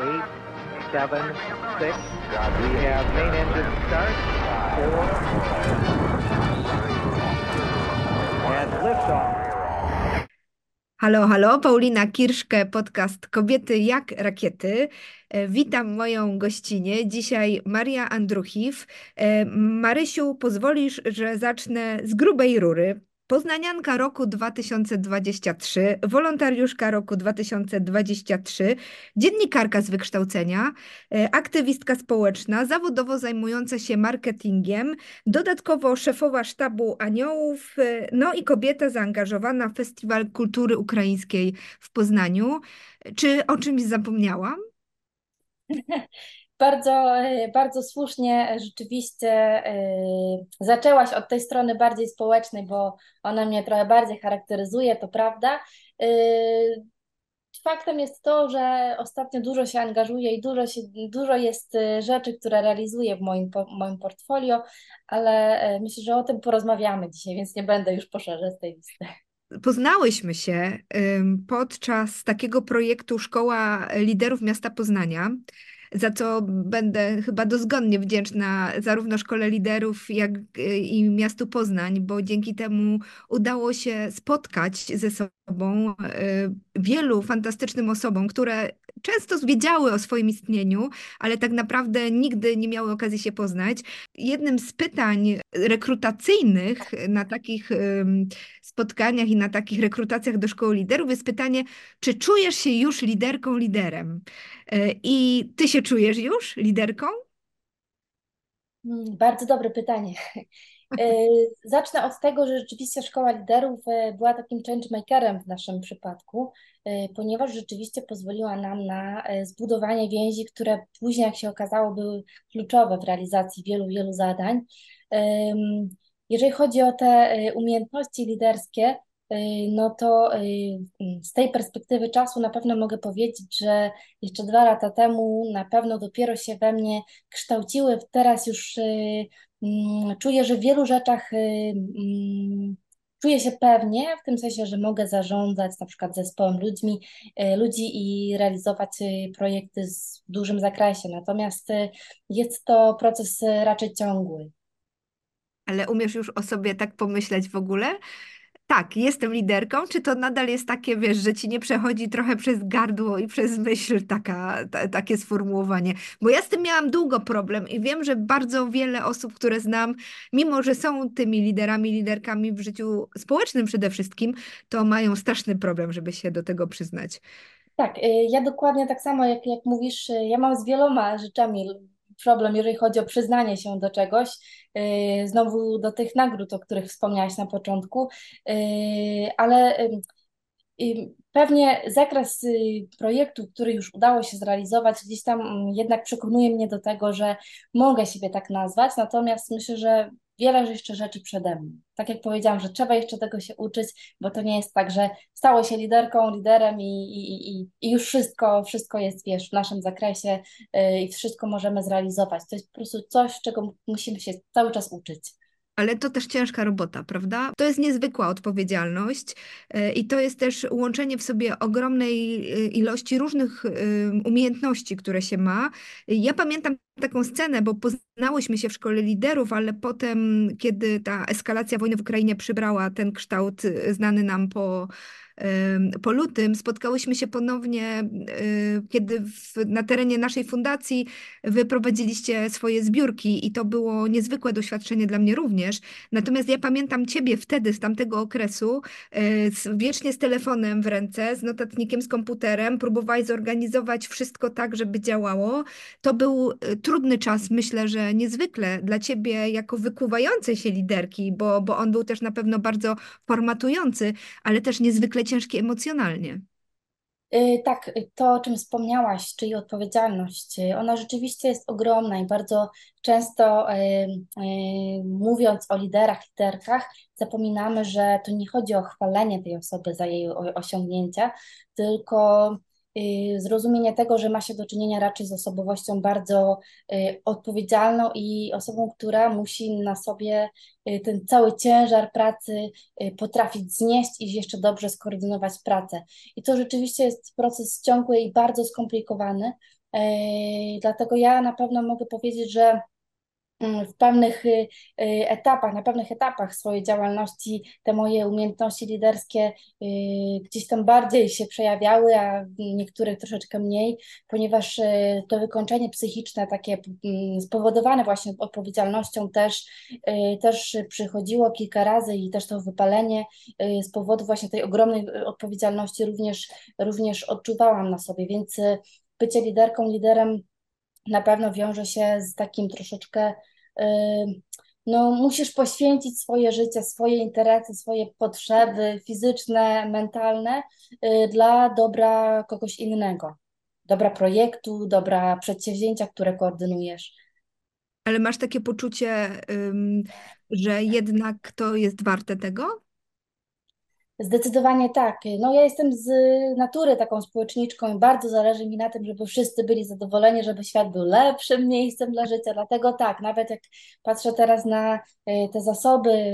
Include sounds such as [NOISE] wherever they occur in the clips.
eight, seven, six. We have main engine start. Four. And liftoff. Halo, halo, Paulina Kirszke, podcast Kobiety jak rakiety. E, Witam moją gościnę, dzisiaj Maria Andruchiw. E, Marysiu, pozwolisz, że zacznę z grubej rury. Poznanianka roku 2023, wolontariuszka roku 2023, dziennikarka z wykształcenia, e, aktywistka społeczna, zawodowo zajmująca się marketingiem, dodatkowo szefowa sztabu Aniołów, e, no i kobieta zaangażowana w Festiwal Kultury Ukraińskiej w Poznaniu. Czy o czymś zapomniałam? [LAUGHS] Bardzo, e, bardzo słusznie rzeczywiście e, zaczęłaś od tej strony bardziej społecznej, bo ona mnie trochę bardziej charakteryzuje, to prawda. E, faktem jest to, że ostatnio dużo się angażuję i dużo, się, dużo jest rzeczy, które realizuję w moim, moim portfolio, ale myślę, że o tym porozmawiamy dzisiaj, więc nie będę już poszerzać tej listy. Poznałyśmy się podczas takiego projektu Szkoła Liderów Miasta Poznania za co będę chyba dozgonnie wdzięczna zarówno Szkole Liderów, jak i miastu Poznań, bo dzięki temu udało się spotkać ze sobą e, wielu fantastycznym osobom, które często wiedziały o swoim istnieniu, ale tak naprawdę nigdy nie miały okazji się poznać. Jednym z pytań rekrutacyjnych na takich spotkaniach i na takich rekrutacjach do szkoły liderów jest pytanie, czy czujesz się już liderką, liderem? E, I ty się czujesz już liderką? Mm, bardzo dobre pytanie. E, zacznę od tego, że rzeczywiście Szkoła Liderów e, była takim changemakerem w naszym przypadku, ponieważ rzeczywiście pozwoliła nam na zbudowanie więzi, które później, jak się okazało, były kluczowe w realizacji wielu, wielu zadań. Jeżeli chodzi o te umiejętności liderskie, no to z tej perspektywy czasu na pewno mogę powiedzieć, że jeszcze dwa lata temu na pewno dopiero się we mnie kształciły. Teraz już czuję, że w wielu rzeczach mm, czuję się pewnie, w tym sensie, że mogę zarządzać na przykład zespołem ludźmi, ludzi i realizować projekty w dużym zakresie. Natomiast jest to proces raczej ciągły. Ale umiesz już o sobie tak pomyśleć w ogóle? Tak, jestem liderką, czy to nadal jest takie, wiesz, że ci nie przechodzi trochę przez gardło i przez myśl taka, ta, takie sformułowanie? Bo ja z tym miałam długo problem i wiem, że bardzo wiele osób, które znam, mimo że są tymi liderami, liderkami w życiu społecznym przede wszystkim, to mają straszny problem, żeby się do tego przyznać. Tak, y, ja dokładnie tak samo, jak, jak mówisz, y, ja mam z wieloma rzeczami problem, jeżeli chodzi o przyznanie się do czegoś. Y, znowu do tych nagród, o których wspomniałaś na początku, y, ale y, Pewnie zakres projektu, który już udało się zrealizować, gdzieś tam mm, jednak przekonuje mnie do tego, że mogę siebie tak nazwać, natomiast myślę, że wiele jeszcze rzeczy przede mną. Tak jak powiedziałam, że trzeba jeszcze tego się uczyć, bo to nie jest tak, że stało się liderką, liderem i, i, i, i już wszystko, wszystko jest, wiesz, w naszym zakresie yy, i wszystko możemy zrealizować. To jest po prostu coś, czego musimy się cały czas uczyć. Ale to też ciężka robota, prawda? To jest niezwykła odpowiedzialność e, i to jest też łączenie w sobie ogromnej e, ilości różnych umiejętności, które się ma. Ja pamiętam taką scenę, bo poznałyśmy się w szkole liderów, ale potem, kiedy ta eskalacja wojny w Ukrainie przybrała ten kształt y, znany nam po po lutym spotkałyśmy się ponownie, y, kiedy w, na terenie naszej fundacji wyprowadziliście swoje zbiórki i to było niezwykłe doświadczenie dla mnie również. Natomiast ja pamiętam Ciebie wtedy, z tamtego okresu, y, wiecznie z telefonem w ręce, z notatnikiem, z komputerem, próbowałaś zorganizować wszystko tak, żeby działało. To był trudny czas, myślę, że niezwykle dla Ciebie jako wykuwającej się liderki, bo, bo on był też na pewno bardzo formatujący, ale też niezwykle ciężki emocjonalnie. Y, tak, to o czym wspomniałaś, czyli odpowiedzialność, y, ona rzeczywiście jest ogromna i bardzo często mówiąc o liderach, liderkach, zapominamy, że to nie chodzi o chwalenie tej osoby za jej osiągnięcia, tylko zrozumienie tego, że ma się do czynienia raczej z osobowością bardzo y, odpowiedzialną i osobą, która musi na sobie y, ten cały ciężar pracy potrafić znieść i jeszcze dobrze skoordynować pracę. I to rzeczywiście jest proces ciągły i bardzo skomplikowany, Dlatego ja na pewno mogę powiedzieć, że w pewnych y, y, etapach, na pewnych etapach swojej działalności te moje umiejętności liderskie y, gdzieś tam bardziej się przejawiały, a niektórych troszeczkę mniej, ponieważ to wykończenie psychiczne, takie mm, spowodowane właśnie odpowiedzialnością też, też przychodziło kilka razy i też to wypalenie z powodu właśnie tej ogromnej odpowiedzialności również, również odczuwałam na sobie, więc bycie liderką, liderem na pewno wiąże się z takim troszeczkę, no musisz poświęcić swoje życie, swoje interesy, swoje potrzeby fizyczne, mentalne y, dla dobra kogoś innego, dobra projektu, dobra przedsięwzięcia, które koordynujesz. Ale masz takie poczucie, że jednak to jest warte tego? Zdecydowanie tak. No ja jestem z natury taką społeczniczką i bardzo zależy mi na tym, żeby wszyscy byli zadowoleni, żeby świat był lepszym miejscem dla życia. Dlatego tak, nawet jak patrzę teraz na e, te zasoby e,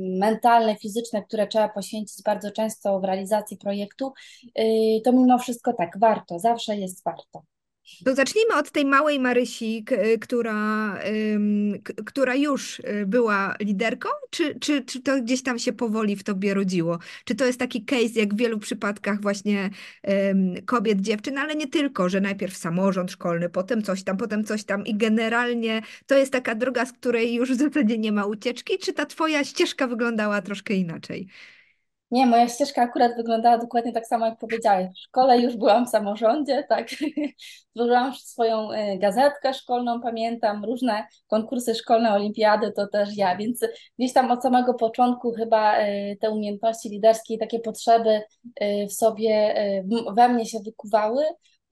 mentalne, fizyczne, które trzeba poświęcić bardzo często w realizacji projektu, e, to mimo wszystko tak, warto, zawsze jest warto. To zacznijmy od tej małej Marysi, która, która już y, była liderką, czy, czy, czy to gdzieś tam się powoli w tobie rodziło? Czy to jest taki case, jak w wielu przypadkach właśnie kobiet, dziewczyn, ale nie tylko, że najpierw samorząd szkolny, potem coś tam, potem coś tam i generalnie to jest taka droga, z której już w zasadzie nie ma ucieczki, czy ta twoja ścieżka wyglądała troszkę inaczej? Nie, moja ścieżka akurat wyglądała dokładnie tak samo, jak powiedziałeś. W szkole już byłam w samorządzie, tak. [LAUGHS] Tworzyłam swoją e, gazetkę szkolną, pamiętam, różne konkursy szkolne, olimpiady, to też ja, więc gdzieś tam od samego początku chyba e, te umiejętności liderskie i takie potrzeby e, w sobie, we mnie się wykuwały.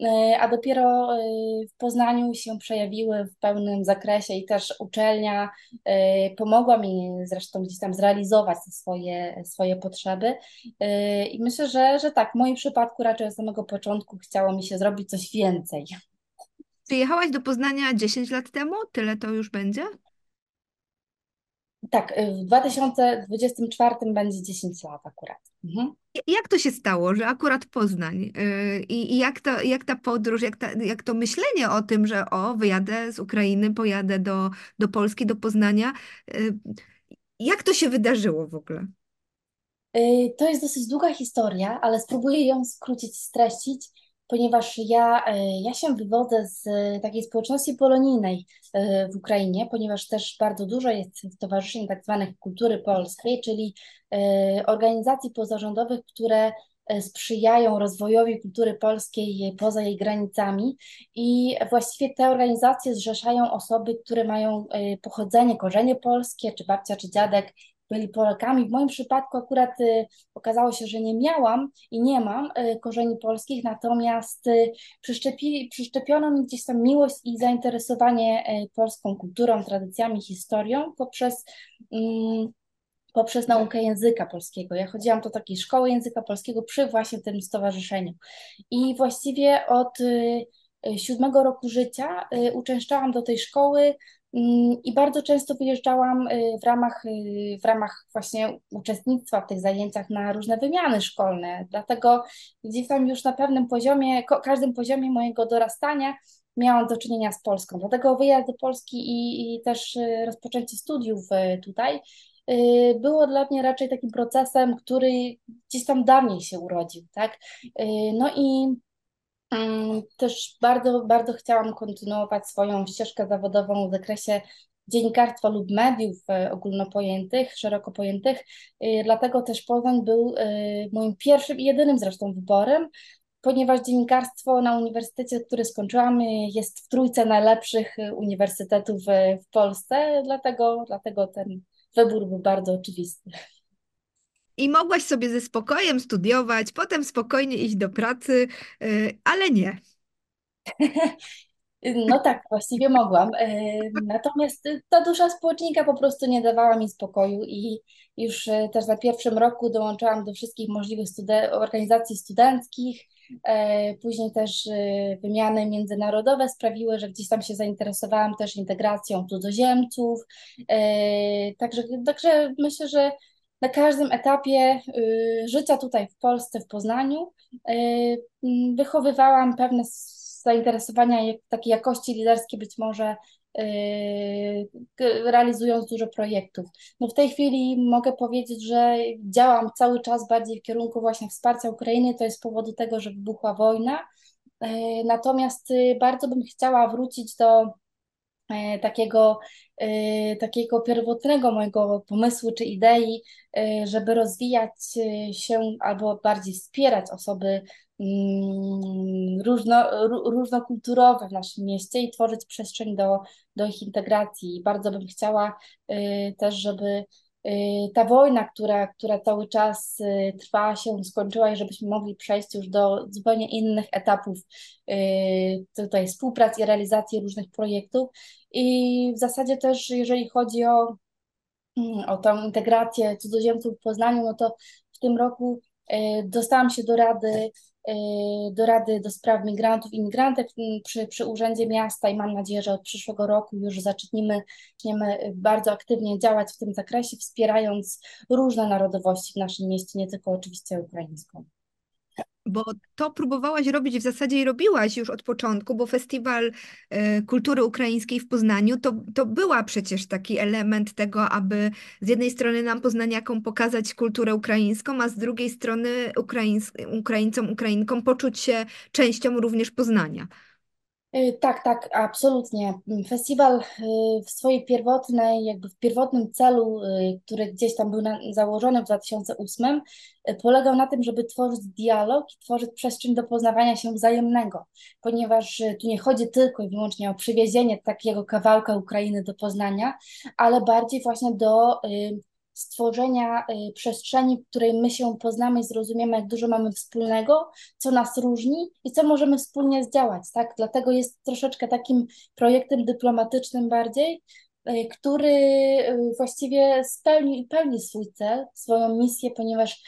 E, a dopiero e, w Poznaniu się przejawiły w pełnym zakresie i też uczelnia e, pomogła mi zresztą gdzieś tam zrealizować swoje, swoje potrzeby. I myślę, że, że tak, w moim przypadku raczej od samego początku chciało mi się zrobić coś więcej. Przyjechałaś do Poznania 10 lat temu? Tyle to już będzie? Tak, w 2024 będzie 10 lat akurat. Mhm. Jak to się stało, że akurat Poznań? Y, I, i jak, to, jak ta podróż, jak, ta, jak to myślenie o tym, że o, wyjadę z Ukrainy, pojadę do, do Polski, do Poznania, y, jak to się wydarzyło w ogóle? Y, to jest dosyć długa historia, ale spróbuję ją skrócić, streścić ponieważ ja, e, ja się wywodzę z takiej społeczności polonijnej e, w Ukrainie, ponieważ też bardzo dużo jest stowarzyszeń tak zwanych kultury polskiej, czyli e, organizacji pozarządowych, które sprzyjają rozwojowi kultury polskiej poza jej granicami i właściwie te organizacje zrzeszają osoby, które mają pochodzenie, korzenie polskie, czy babcia, czy dziadek byli Polakami. W moim przypadku akurat y, okazało się, że nie miałam i nie mam y, korzeni polskich, natomiast y, przyczepi, przyszczepiono mi gdzieś tam miłość i zainteresowanie polską kulturą, tradycjami, historią poprzez mm, poprzez naukę języka polskiego. Ja chodziłam do takiej szkoły języka polskiego przy właśnie tym stowarzyszeniu. I właściwie od siódmego roku życia uczęszczałam do tej szkoły I bardzo często wyjeżdżałam y, w ramach, y, w ramach właśnie uczestnictwa w tych zajęciach na różne wymiany szkolne. Dlatego gdzieś tam już na pewnym poziomie, każdym poziomie mojego dorastania miałam do czynienia z Polską. Dlatego wyjazd do Polski i, i też y, rozpoczęcie studiów tutaj było dla mnie raczej takim procesem, który gdzieś tam dawniej się urodził, tak? No i też bardzo, bardzo chciałam kontynuować swoją ścieżkę zawodową w zakresie dziennikarstwa lub mediów e, ogólnopojętych, szeroko pojętych. E, dlatego też Poznań był e, moim pierwszym i jedynym zresztą wyborem, ponieważ dziennikarstwo na uniwersytecie, który skończyłam, jest w trójce najlepszych uniwersytetów w Polsce, dlatego, dlatego ten wybór był bardzo oczywisty. I mogłaś sobie ze spokojem studiować, potem spokojnie iść do pracy, y, ale nie. [LAUGHS] No tak, właściwie mogłam. Y, natomiast ta dusza społecznika po prostu nie dawała mi spokoju i już y, też na pierwszym roku dołączałam do wszystkich możliwych organizacji studenckich. Później też wymiany międzynarodowe sprawiły, że gdzieś tam się zainteresowałam też integracją cudzoziemców. Także, także myślę, że na każdym etapie y, życia tutaj w Polsce, w Poznaniu, y, mm, wychowywałam pewne zainteresowania takiej jakości liderskiej być może yy, realizując dużo projektów. No w tej chwili mogę powiedzieć, że działam cały czas bardziej w kierunku właśnie wsparcia Ukrainy, to jest z powodu tego, że wybuchła wojna, natomiast bardzo bym chciała wrócić do takiego, e, takiego pierwotnego mojego pomysłu czy idei, e, żeby rozwijać się albo bardziej wspierać osoby mm, różno, różnokulturowe w naszym mieście i tworzyć przestrzeń do, do ich integracji. Bardzo bym chciała też, żeby ta wojna, która, która cały czas y, trwa, się skończyła i żebyśmy mogli przejść już do zupełnie innych etapów y, tutaj współpracy i realizacji różnych projektów. I w zasadzie też, jeżeli chodzi o, mm, o tą integrację cudzoziemców w Poznaniu, no to w tym roku dostałam się do Rady Y, do Rady do Spraw Migrantów i Imigrantek przy, przy Urzędzie Miasta i mam nadzieję, że od przyszłego roku już zaczniemy, zaczniemy bardzo aktywnie działać w tym zakresie, wspierając różne narodowości w naszym mieście, nie tylko oczywiście ukraińską. Bo to próbowałaś robić, w zasadzie i robiłaś już od początku, bo Festiwal e, Kultury Ukraińskiej w Poznaniu to, to była przecież taki element tego, aby z jednej strony nam poznaniakom pokazać kulturę ukraińską, a z drugiej strony Ukraińc, Ukraińcom, Ukrainkom poczuć się częścią również Poznania. Y, tak, tak, absolutnie. Festiwal y, w swojej pierwotnej, jakby w pierwotnym celu, y, który gdzieś tam był założony w 2008, polegał na tym, żeby tworzyć dialog i tworzyć przestrzeń do poznawania się wzajemnego, ponieważ tu nie chodzi tylko i wyłącznie o przywiezienie takiego kawałka Ukrainy do Poznania, ale bardziej właśnie do stworzenia y, przestrzeni, w której my się poznamy i zrozumiemy, jak dużo mamy wspólnego, co nas różni i co możemy wspólnie zdziałać, tak? Dlatego jest troszeczkę takim projektem dyplomatycznym bardziej, y, który y, właściwie spełni, pełni swój cel, swoją misję, ponieważ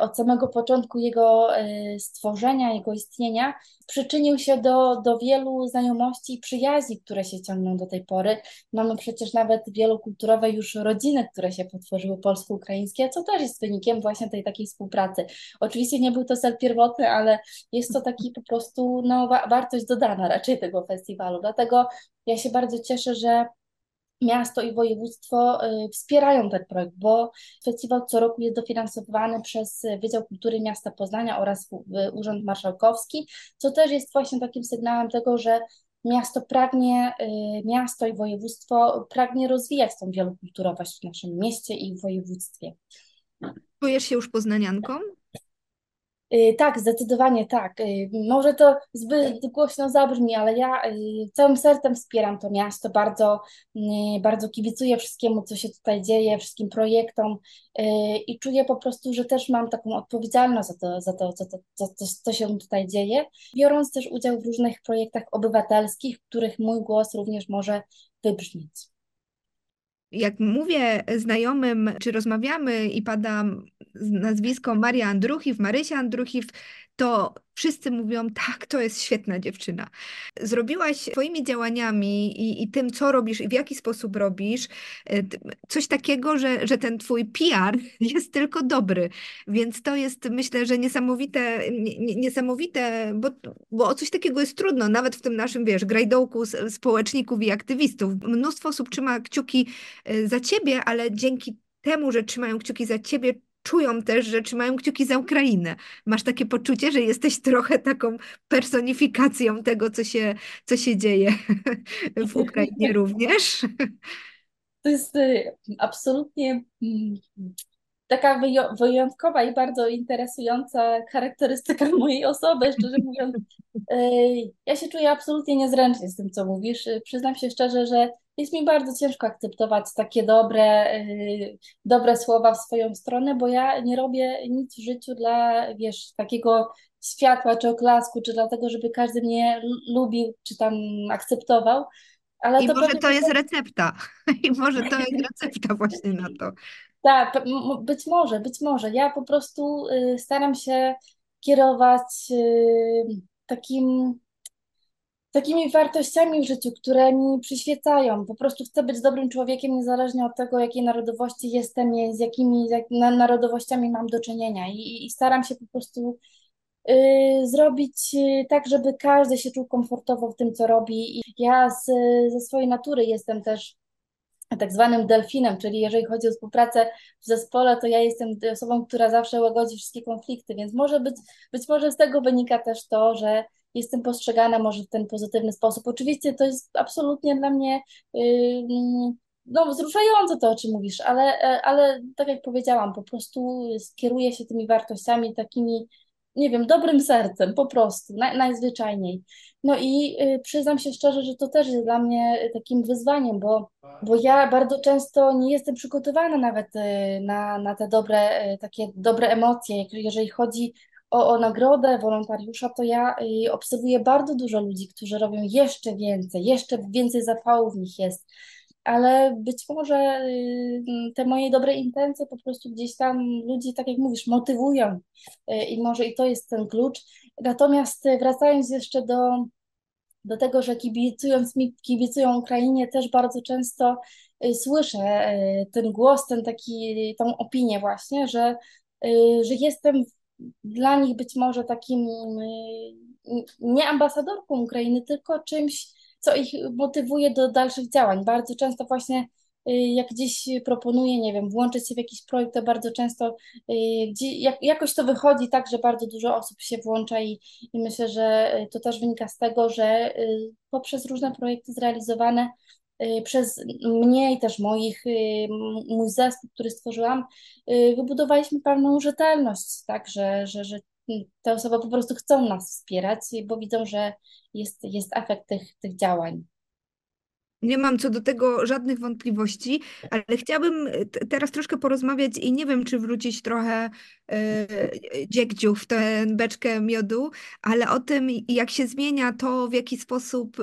od samego początku jego y, stworzenia, jego istnienia, przyczynił się do, do wielu znajomości i przyjaźni, które się ciągną do tej pory. Mamy przecież nawet wielokulturowe już rodziny, które się potworzyły polsko-ukraińskie, co też jest wynikiem właśnie tej takiej współpracy. Oczywiście nie był to cel pierwotny, ale jest to taki po prostu no, wa wartość dodana raczej tego festiwalu. Dlatego ja się bardzo cieszę, że miasto i województwo y, wspierają ten projekt, bo festiwal co roku jest dofinansowany przez Wydział Kultury Miasta Poznania oraz Urząd Marszałkowski, co też jest właśnie takim sygnałem tego, że miasto pragnie, y, miasto i województwo pragnie rozwijać tą wielokulturowość w naszym mieście i województwie. Czujesz się już poznanianką? Y, tak, zdecydowanie tak. Y, może to zbyt głośno zabrzmi, ale ja y, całym sercem wspieram to miasto, bardzo, bardzo kibicuję wszystkiemu, co się tutaj dzieje, wszystkim projektom i czuję po prostu, że też mam taką odpowiedzialność za to, za to, co się tutaj dzieje, biorąc też udział w różnych projektach obywatelskich, w których mój głos również może wybrzmieć. Jak mówię znajomym, czy rozmawiamy i pada nazwisko Maria Andruchiw, Marysia Andruchiw, to wszyscy mówią, tak, to jest świetna dziewczyna. Zrobiłaś swoimi działaniami i, i, tym, co robisz i w jaki sposób robisz, e, coś takiego, że, że ten twój PR [LAUGHS] jest tylko dobry. Więc to jest, myślę, że niesamowite, niesamowite bo, bo o coś takiego jest trudno, nawet w tym naszym, wiesz, grajdołku społeczników i aktywistów. Mnóstwo osób trzyma kciuki e, za ciebie, ale dzięki temu, że trzymają kciuki za ciebie, czują też, że trzymają kciuki za Ukrainę. Masz takie poczucie, że jesteś trochę taką personifikacją tego, co się, co się dzieje [LAUGHS] w Ukrainie [LAUGHS] również? To jest y, absolutnie mm, taka wyjątkowa i bardzo interesująca charakterystyka [LAUGHS] mojej osoby, szczerze mówiąc. Y, ja się czuję absolutnie niezręcznie z tym, co mówisz. Y, przyznam się szczerze, że jest mi bardzo ciężko akceptować takie dobre, y, dobre słowa w swoją stronę, bo ja nie robię nic w życiu dla, wiesz, takiego światła czy oklasku, czy dlatego, żeby każdy mnie lubił, czy tam akceptował. Ale I to może to jest recepta. [LAUGHS] I może to jest [LAUGHS] recepta właśnie na to. Tak, być może, być może. Ja po prostu y, staram się kierować y, takim takimi wartościami w życiu, które mi przyświecają. Po prostu chcę być dobrym człowiekiem, niezależnie od tego, jakiej narodowości jestem, z jakimi narodowościami mam do czynienia. I, I, staram się po prostu y, zrobić y, tak, żeby każdy się czuł komfortowo w tym, co robi. I ja z, ze swojej natury jestem też tak zwanym delfinem, czyli jeżeli chodzi o współpracę w zespole, to ja jestem osobą, która zawsze łagodzi wszystkie konflikty, więc może być, być może z tego wynika też to, że jestem postrzegana może w ten pozytywny sposób. Oczywiście to jest absolutnie dla mnie no, wzruszające to, o czym mówisz, ale, ale tak jak powiedziałam, po prostu skieruję się tymi wartościami takimi nie wiem, dobrym sercem, po prostu, naj, najzwyczajniej. No i y, przyznam się szczerze, że to też jest dla mnie takim wyzwaniem, bo, bo ja bardzo często nie jestem przygotowana nawet y, na, na te dobre, y, takie dobre emocje. Jeżeli chodzi o, o nagrodę wolontariusza, to ja y, obserwuję bardzo dużo ludzi, którzy robią jeszcze więcej, jeszcze więcej zapału w nich jest ale być może y, te moje dobre intencje po prostu gdzieś tam ludzi, tak jak mówisz, motywują y, i może i to jest ten klucz. Natomiast wracając jeszcze do, do tego, że kibicując mi, kibicują Ukrainie, też bardzo często słyszę ten głos, ten taki, tą opinię właśnie, że, że jestem dla nich być może takim nie ambasadorką Ukrainy, tylko czymś, co ich motywuje do dalszych działań. Bardzo często właśnie y, jak gdzieś proponuję, nie wiem, włączyć się w jakiś projekt, to bardzo często y, gdzie, jak, jakoś to wychodzi tak, że bardzo dużo osób się włącza i, i myślę, że y, to też wynika z tego, że poprzez różne projekty zrealizowane przez mnie i też moich, mój zespół, który stworzyłam, wybudowaliśmy pewną rzetelność, tak, że, że, że te osoby po prostu chcą nas wspierać, bo widzą, że jest, jest efekt tych, tych działań. Nie mam co do tego żadnych wątpliwości, ale chciałabym teraz troszkę porozmawiać i nie wiem, czy wrócić trochę e, dziegdziu w tę beczkę miodu, ale o tym, jak się zmienia to, w jaki sposób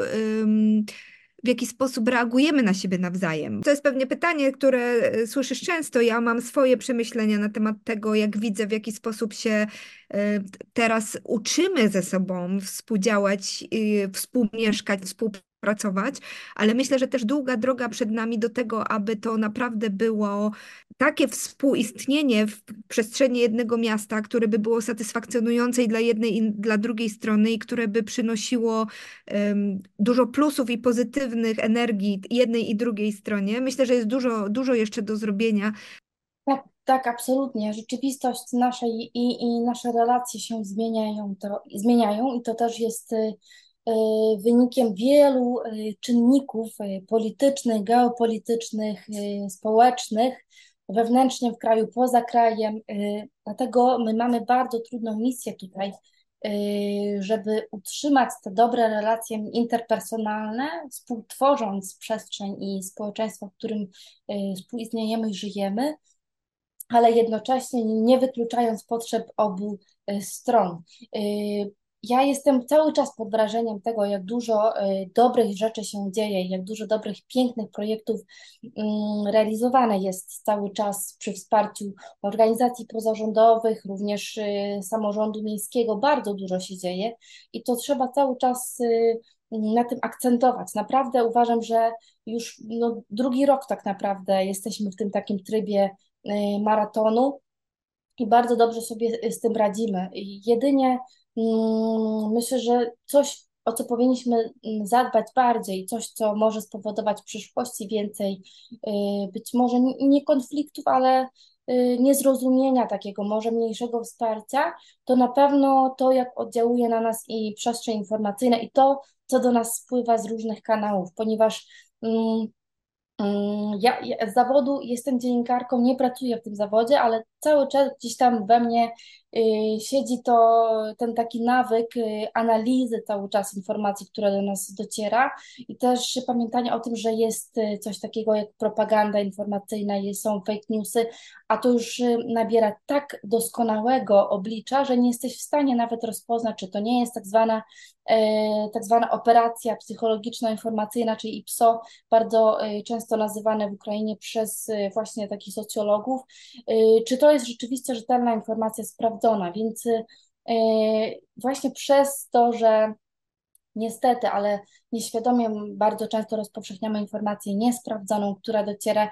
w jaki sposób reagujemy na siebie nawzajem. To jest pewnie pytanie, które e, słyszysz często. Ja mam swoje przemyślenia na temat tego, jak widzę, w jaki sposób się e, teraz uczymy ze sobą współdziałać, współmieszkać, współpracować, ale myślę, że też długa droga przed nami do tego, aby to naprawdę było takie współistnienie w przestrzeni jednego miasta, które by było satysfakcjonujące dla jednej i dla drugiej strony i które by przynosiło um, dużo plusów i pozytywnych energii jednej i drugiej stronie. Myślę, że jest dużo, dużo jeszcze do zrobienia. Tak, tak, absolutnie. Rzeczywistość nasza i, i nasze relacje się zmieniają, to, zmieniają i to też jest y, wynikiem wielu y, czynników politycznych, geopolitycznych, społecznych, wewnętrznie w kraju, poza krajem. Dlatego my mamy bardzo trudną misję tutaj, żeby utrzymać te dobre relacje interpersonalne, współtworząc przestrzeń i społeczeństwo, w którym współistniejemy i żyjemy, ale jednocześnie nie wykluczając potrzeb obu stron ja jestem cały czas pod wrażeniem tego, jak dużo y, dobrych rzeczy się dzieje, jak dużo dobrych, pięknych projektów mm, realizowane jest cały czas przy wsparciu organizacji pozarządowych, również y, samorządu miejskiego. Bardzo dużo się dzieje i to trzeba cały czas y, na tym akcentować. Naprawdę uważam, że już no, drugi rok tak naprawdę jesteśmy w tym takim trybie maratonu i bardzo dobrze sobie z tym radzimy. Jedynie myślę, że coś, o co powinniśmy mm, zadbać bardziej, coś, co może spowodować w przyszłości więcej, y, być może nie konfliktów, ale y, niezrozumienia takiego, może mniejszego wsparcia, to na pewno to, jak oddziałuje na nas i przestrzeń informacyjna i to, co do nas spływa z różnych kanałów, ponieważ mm, ja, ja z zawodu jestem dziennikarką, nie pracuję w tym zawodzie, ale cały czas gdzieś tam we mnie siedzi to ten taki nawyk y, analizy cały czas informacji, która do nas dociera i też pamiętanie o tym, że jest y, coś takiego jak propaganda informacyjna, są fake newsy, a to już nabiera tak doskonałego oblicza, że nie jesteś w stanie nawet rozpoznać, czy to nie jest tak zwana, tak zwana operacja psychologiczno-informacyjna, czyli IPSO, bardzo często nazywane w Ukrainie przez właśnie takich socjologów, czy to jest rzeczywiście rzetelna informacja sprawdzona, więc y, właśnie przez to, że niestety, ale nieświadomie bardzo często rozpowszechniamy informację niesprawdzoną, która dociera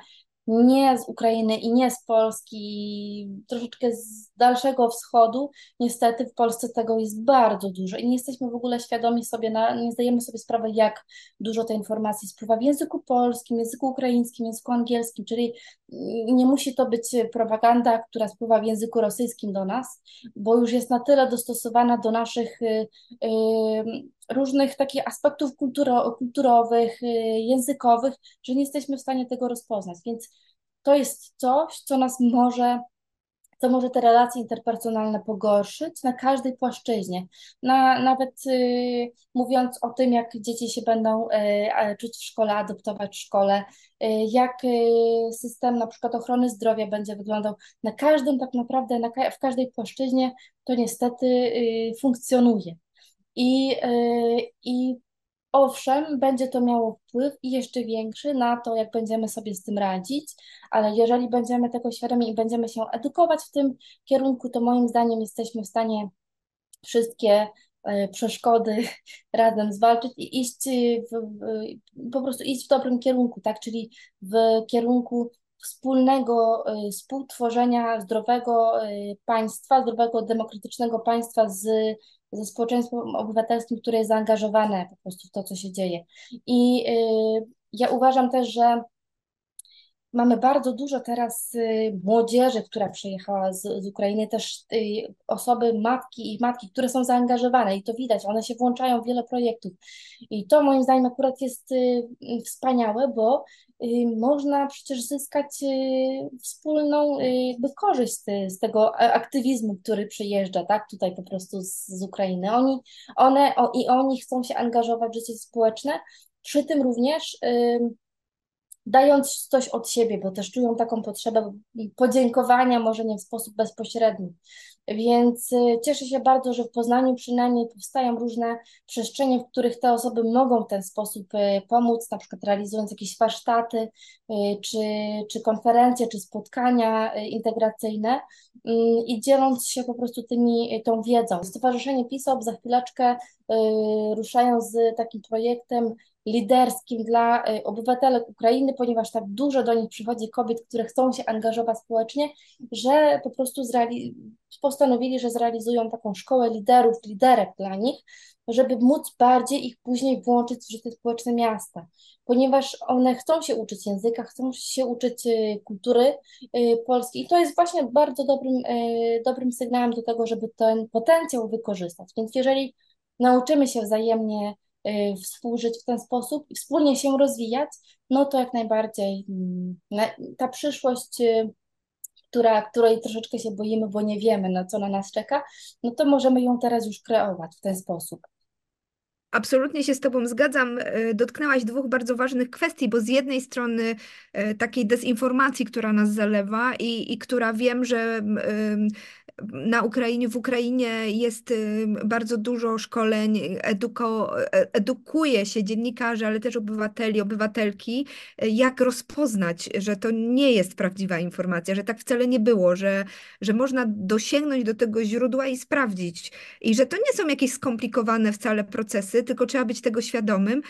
nie z Ukrainy i nie z Polski, troszeczkę z dalszego wschodu, niestety w Polsce tego jest bardzo dużo i nie jesteśmy w ogóle świadomi sobie, na, nie zdajemy sobie sprawy, jak dużo tej informacji spływa w języku polskim, języku ukraińskim, języku angielskim, czyli nie musi to być propaganda, która spływa w języku rosyjskim do nas, bo już jest na tyle dostosowana do naszych y, y, różnych takich aspektów kulturo, kulturowych, y, językowych, że nie jesteśmy w stanie tego rozpoznać. Więc to jest coś, co nas może co może te relacje interpersonalne pogorszyć na każdej płaszczyźnie. Na, nawet y, mówiąc o tym, jak dzieci się będą y, czuć w szkole, adoptować w szkole, y, jak y, system na przykład ochrony zdrowia będzie wyglądał, na każdym tak naprawdę, na, w każdej płaszczyźnie to niestety y, funkcjonuje. I, y, I owszem, będzie to miało wpływ i jeszcze większy na to, jak będziemy sobie z tym radzić, ale jeżeli będziemy tego świadomi i będziemy się edukować w tym kierunku, to moim zdaniem jesteśmy w stanie wszystkie y, przeszkody [LAUGHS] razem zwalczyć i iść w, po prostu iść w dobrym kierunku, tak? Czyli w kierunku wspólnego y, współtworzenia zdrowego państwa, zdrowego, demokratycznego państwa z, ze społeczeństwem obywatelskim, które jest zaangażowane po prostu w to, co się dzieje. I y, ja uważam też, że Mamy bardzo dużo teraz y, młodzieży, która przyjechała z, z Ukrainy, też y, osoby, matki i matki, które są zaangażowane i to widać, one się włączają w wiele projektów. I to moim zdaniem akurat jest y, wspaniałe, bo można przecież zyskać wspólną jakby korzyść z, tego aktywizmu, który przyjeżdża, tak, tutaj po prostu z, z Ukrainy. Oni, one o, i oni chcą się angażować w życie społeczne, przy tym również dając coś od siebie, bo też czują taką potrzebę podziękowania, może nie w sposób bezpośredni. Więc y, cieszę się bardzo, że w Poznaniu przynajmniej powstają różne przestrzenie, w których te osoby mogą w ten sposób y, pomóc, na przykład realizując jakieś warsztaty, y, czy, czy konferencje, czy spotkania integracyjne i dzieląc się po prostu tymi, tą wiedzą. Stowarzyszenie PISOP za chwileczkę ruszają z takim projektem liderskim dla y, obywatelek Ukrainy, ponieważ tak dużo do nich przychodzi kobiet, które chcą się angażować społecznie, że po prostu postanowili, że zrealizują taką szkołę liderów, liderek dla nich, żeby móc bardziej ich później włączyć w życie społeczne miasta, ponieważ one chcą się uczyć języka, chcą się uczyć y, kultury y, polskiej i to jest właśnie bardzo dobrym, dobrym sygnałem do tego, żeby ten potencjał wykorzystać. Więc jeżeli nauczymy się wzajemnie współżyć w ten sposób i wspólnie się rozwijać, no to jak najbardziej mm, ta przyszłość, y, która, której troszeczkę się boimy, bo nie wiemy, na co na nas czeka, no to możemy ją teraz już kreować w ten sposób. Absolutnie się z Tobą zgadzam. Y, dotknęłaś dwóch bardzo ważnych kwestii, bo z jednej strony takiej dezinformacji, która nas zalewa i, i która wiem, że na Ukrainie, w Ukrainie jest bardzo dużo szkoleń, eduko, e, edukuje się dziennikarzy, ale też obywateli, obywatelki, jak rozpoznać, że to nie jest prawdziwa informacja, że tak wcale nie było, że, że można dosięgnąć do tego źródła i sprawdzić. I że to nie są jakieś skomplikowane wcale procesy, tylko trzeba być tego świadomym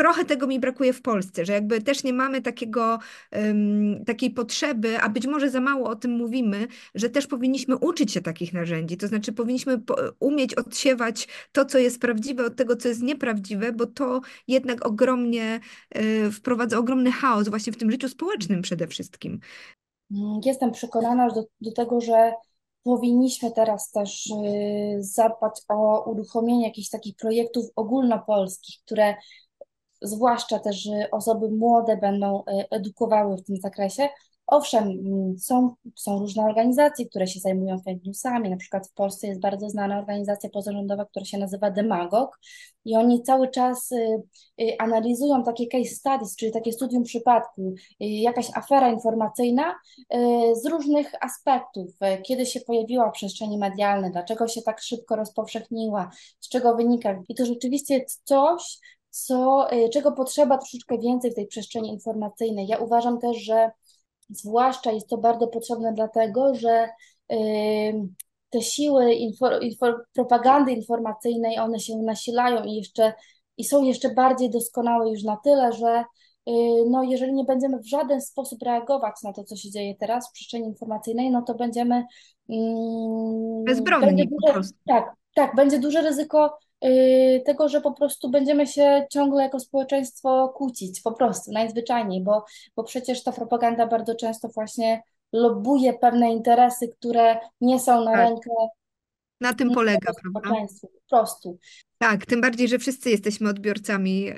trochę tego mi brakuje w Polsce, że jakby też nie mamy takiego, um, takiej potrzeby, a być może za mało o tym mówimy, że też powinniśmy uczyć się takich narzędzi. To znaczy powinniśmy umieć odsiewać to, co jest prawdziwe od tego, co jest nieprawdziwe, bo to jednak ogromnie y, wprowadza ogromny chaos właśnie w tym życiu społecznym przede wszystkim. Mm, jestem przekonana do, do tego, że powinniśmy teraz też y, zadbać o uruchomienie jakichś takich projektów ogólnopolskich, które zwłaszcza też osoby młode będą e, edukowały w tym zakresie. Owszem, mm, są, są różne organizacje, które się zajmują fake newsami. Na przykład w Polsce jest bardzo znana organizacja pozarządowa, która się nazywa Demagog i oni cały czas y, y, analizują takie case studies, czyli takie studium przypadku, y, jakaś afera informacyjna z różnych aspektów. Kiedy się pojawiła w przestrzeni medialnej, dlaczego się tak szybko rozpowszechniła, z czego wynika. I to rzeczywiście jest coś, co, czego potrzeba troszeczkę więcej w tej przestrzeni informacyjnej. Ja uważam też, że zwłaszcza jest to bardzo potrzebne dlatego, że te siły info, info, propagandy informacyjnej, one się nasilają i jeszcze i są jeszcze bardziej doskonałe już na tyle, że no jeżeli nie będziemy w żaden sposób reagować na to, co się dzieje teraz w przestrzeni informacyjnej, no to będziemy mm, bezbronni po prostu. Tak, tak, będzie duże ryzyko tego, że po prostu będziemy się ciągle jako społeczeństwo kłócić, po prostu, najzwyczajniej, bo, bo przecież ta propaganda bardzo często właśnie lobbuje pewne interesy, które nie są na tak. rękę na tym polega, prawda? Prostu. Tak, tym bardziej, że wszyscy jesteśmy odbiorcami, yy,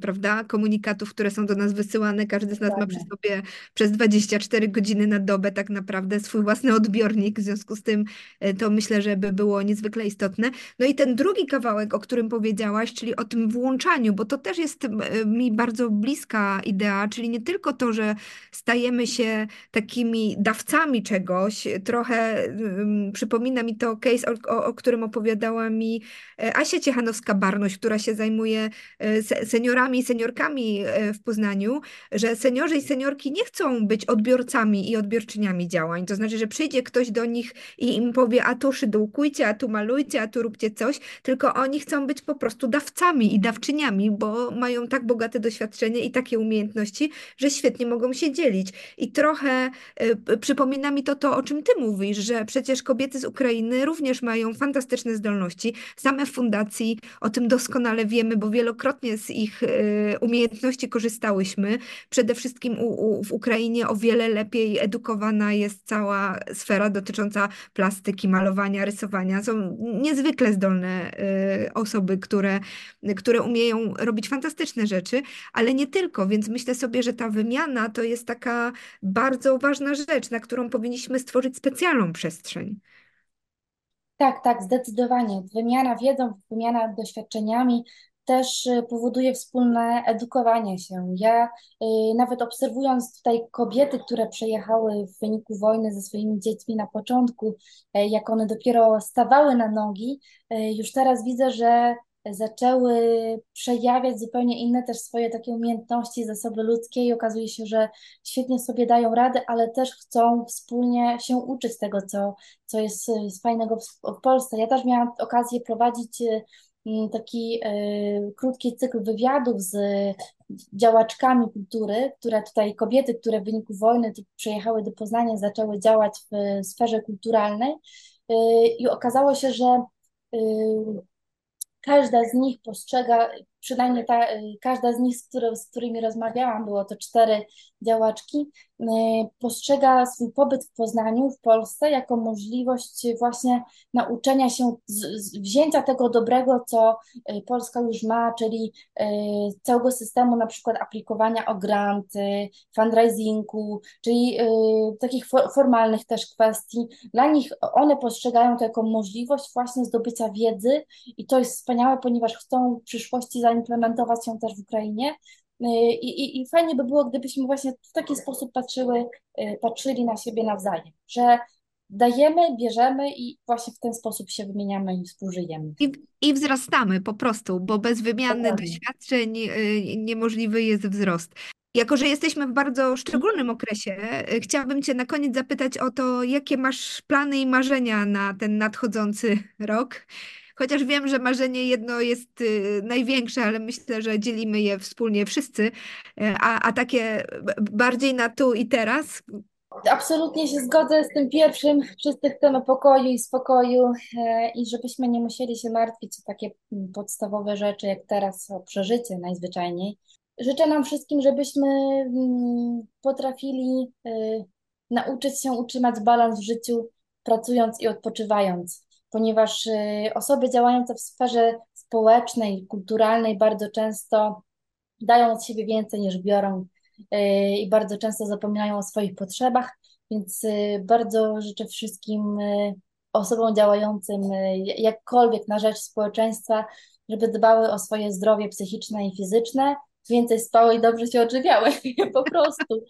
prawda, komunikatów, które są do nas wysyłane. Każdy z nas ma przy sobie przez 24 godziny na dobę tak naprawdę swój własny odbiornik. W związku z tym yy, to myślę, że by było niezwykle istotne. No i ten drugi kawałek, o którym powiedziałaś, czyli o tym włączaniu, bo to też jest yy, mi bardzo bliska idea, czyli nie tylko to, że stajemy się takimi dawcami czegoś. Trochę przypomina mi to case, o, o, o którym opowiadała mi Asia Ciechanowska, Ciechanowska-Barnoś, która się zajmuje e, seniorami i seniorkami e, w Poznaniu, że seniorzy i seniorki nie chcą być odbiorcami i odbiorczyniami działań. To znaczy, że przyjdzie ktoś do nich i im powie, a tu szydłkujcie, a tu malujcie, a tu róbcie coś, tylko oni chcą być po prostu dawcami i dawczyniami, bo mają tak bogate doświadczenie i takie umiejętności, że świetnie mogą się dzielić. I trochę y, przypomina mi to to, o czym ty mówisz, że przecież kobiety z Ukrainy również mają fantastyczne zdolności. Same fundacji o tym doskonale wiemy, bo wielokrotnie z ich y, umiejętności korzystałyśmy. Przede wszystkim u, u, w Ukrainie o wiele lepiej edukowana jest cała sfera dotycząca plastyki, malowania, rysowania. Są niezwykle zdolne y, osoby, które, które umieją robić fantastyczne rzeczy, ale nie tylko, więc myślę sobie, że ta wymiana to jest taka bardzo ważna rzecz, na którą powinniśmy stworzyć specjalną przestrzeń. Tak, tak, zdecydowanie. Wymiana wiedzą, wymiana doświadczeniami też y, powoduje wspólne edukowanie się. Ja y, nawet obserwując tutaj kobiety, które przejechały w wyniku wojny ze swoimi dziećmi na początku, y, jak one dopiero stawały na nogi, już teraz widzę, że zaczęły przejawiać zupełnie inne też swoje takie umiejętności, zasoby ludzkie i okazuje się, że świetnie sobie dają radę, ale też chcą wspólnie się uczyć tego, co, co jest z fajnego w, Polsce. Ja też miałam okazję prowadzić mm, taki y, krótki cykl wywiadów z działaczkami kultury, które tutaj kobiety, które w wyniku wojny przyjechały do Poznania, zaczęły działać w sferze kulturalnej y, i okazało się, że y, każda z nich postrzega, przynajmniej ta, każda z nich, z, z którymi rozmawiałam, było to cztery działaczki, y, postrzega swój pobyt w Poznaniu, w Polsce, jako możliwość właśnie nauczenia się, wzięcia tego dobrego, co y, Polska już ma, czyli y, całego systemu na przykład aplikowania o granty, fundraisingu, czyli takich formalnych też kwestii. Dla nich one postrzegają to jako możliwość właśnie zdobycia wiedzy i to jest wspaniałe, ponieważ chcą w przyszłości zaimplementować ją też w Ukrainie. Y, I, i, I fajnie by było, gdybyśmy właśnie w taki sposób patrzyły, y, patrzyli na siebie nawzajem, że dajemy, bierzemy i właśnie w ten sposób się wymieniamy i współżyjemy. I, i wzrastamy po prostu, bo bez wymiany Dokładnie. doświadczeń y, niemożliwy jest wzrost. Jako, że jesteśmy w bardzo szczególnym okresie, chciałabym Cię na koniec zapytać o to, jakie masz plany i marzenia na ten nadchodzący rok. Chociaż wiem, że marzenie jedno jest y, największe, ale myślę, że dzielimy je wspólnie wszyscy, y, a, a takie bardziej na tu i teraz. Absolutnie się zgodzę z tym pierwszym. Wszyscy chcemy pokoju i spokoju e, i żebyśmy nie musieli się martwić o takie podstawowe rzeczy, jak teraz o przeżycie najzwyczajniej. Życzę nam wszystkim, żebyśmy mm, potrafili y, nauczyć się utrzymać balans w życiu, pracując i odpoczywając ponieważ y, osoby działające w sferze społecznej, kulturalnej bardzo często dają od siebie więcej niż biorą y, i bardzo często zapominają o swoich potrzebach, więc y, bardzo życzę wszystkim osobom działającym jakkolwiek na rzecz społeczeństwa, żeby dbały o swoje zdrowie psychiczne i fizyczne, więcej spały i dobrze się odżywiały, [LAUGHS] po prostu.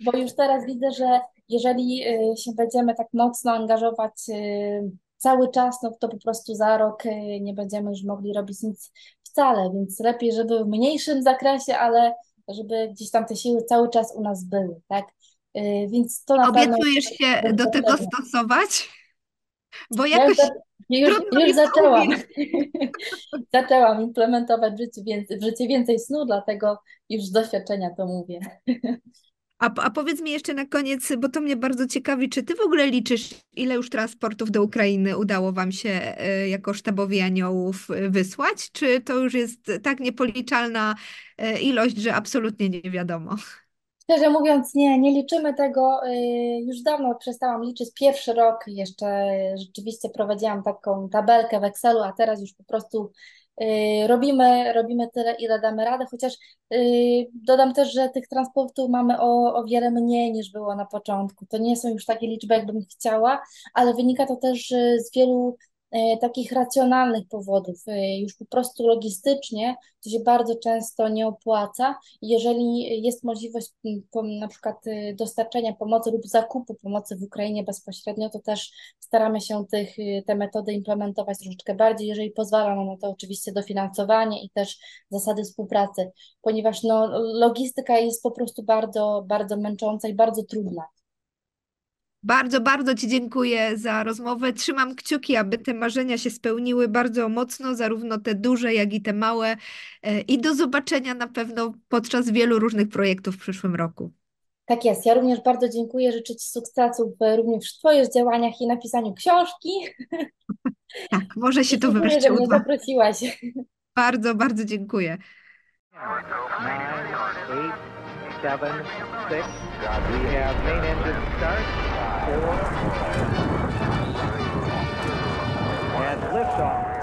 Bo już teraz widzę, że jeżeli się będziemy tak mocno angażować cały czas, no to po prostu za rok y, nie będziemy już mogli robić nic wcale, więc lepiej, żeby w mniejszym zakresie, ale żeby gdzieś tam te siły cały czas u nas były, tak? Y, więc to na Obiecujesz pewno... się do tego stosować? Bo jakoś... Już, mi już to zaczęłam. [LAUGHS] Zaczęłam implementować w życiu więcej, w życie więcej snu, dlatego już z doświadczenia to mówię. A, a powiedz mi jeszcze na koniec, bo to mnie bardzo ciekawi, czy ty w ogóle liczysz, ile już transportów do Ukrainy udało wam się e, jako sztabowi aniołów e, wysłać? Czy to już jest tak niepoliczalna e, ilość, że absolutnie nie wiadomo? Szczerze mówiąc, nie, nie liczymy tego. Już dawno przestałam liczyć. Pierwszy rok jeszcze rzeczywiście prowadziłam taką tabelkę w Excelu, a teraz już po prostu robimy, robimy tyle, ile damy radę. Chociaż y, dodam też, że tych transportów mamy o, o wiele mniej niż było na początku. To nie są już takie liczby, jakbym chciała, ale wynika to też y, z wielu takich racjonalnych powodów. Y, Już po prostu logistycznie to się bardzo często nie opłaca. Jeżeli jest możliwość na przykład y, dostarczenia pomocy lub zakupu pomocy w Ukrainie bezpośrednio, to też staramy się tych, te metody implementować troszeczkę bardziej, jeżeli pozwala nam na to oczywiście dofinansowanie i też zasady współpracy, ponieważ no, logistyka jest po prostu bardzo, bardzo męcząca i bardzo trudna. Bardzo, bardzo Ci dziękuję za rozmowę. Trzymam kciuki, aby te marzenia się spełniły bardzo mocno, zarówno te duże, jak i te małe. E, I do zobaczenia na pewno podczas wielu różnych projektów w przyszłym roku. Tak jest. Ja również bardzo dziękuję. Życzę Ci sukcesów e, również w Twoich działaniach i napisaniu książki. [LAUGHS] Tak, może się to Dziękuję, wreszcie że mnie uda. zaprosiłaś. Bardzo, bardzo dziękuję. Seven, six. Uh, we have main engine start. Four. And liftoff.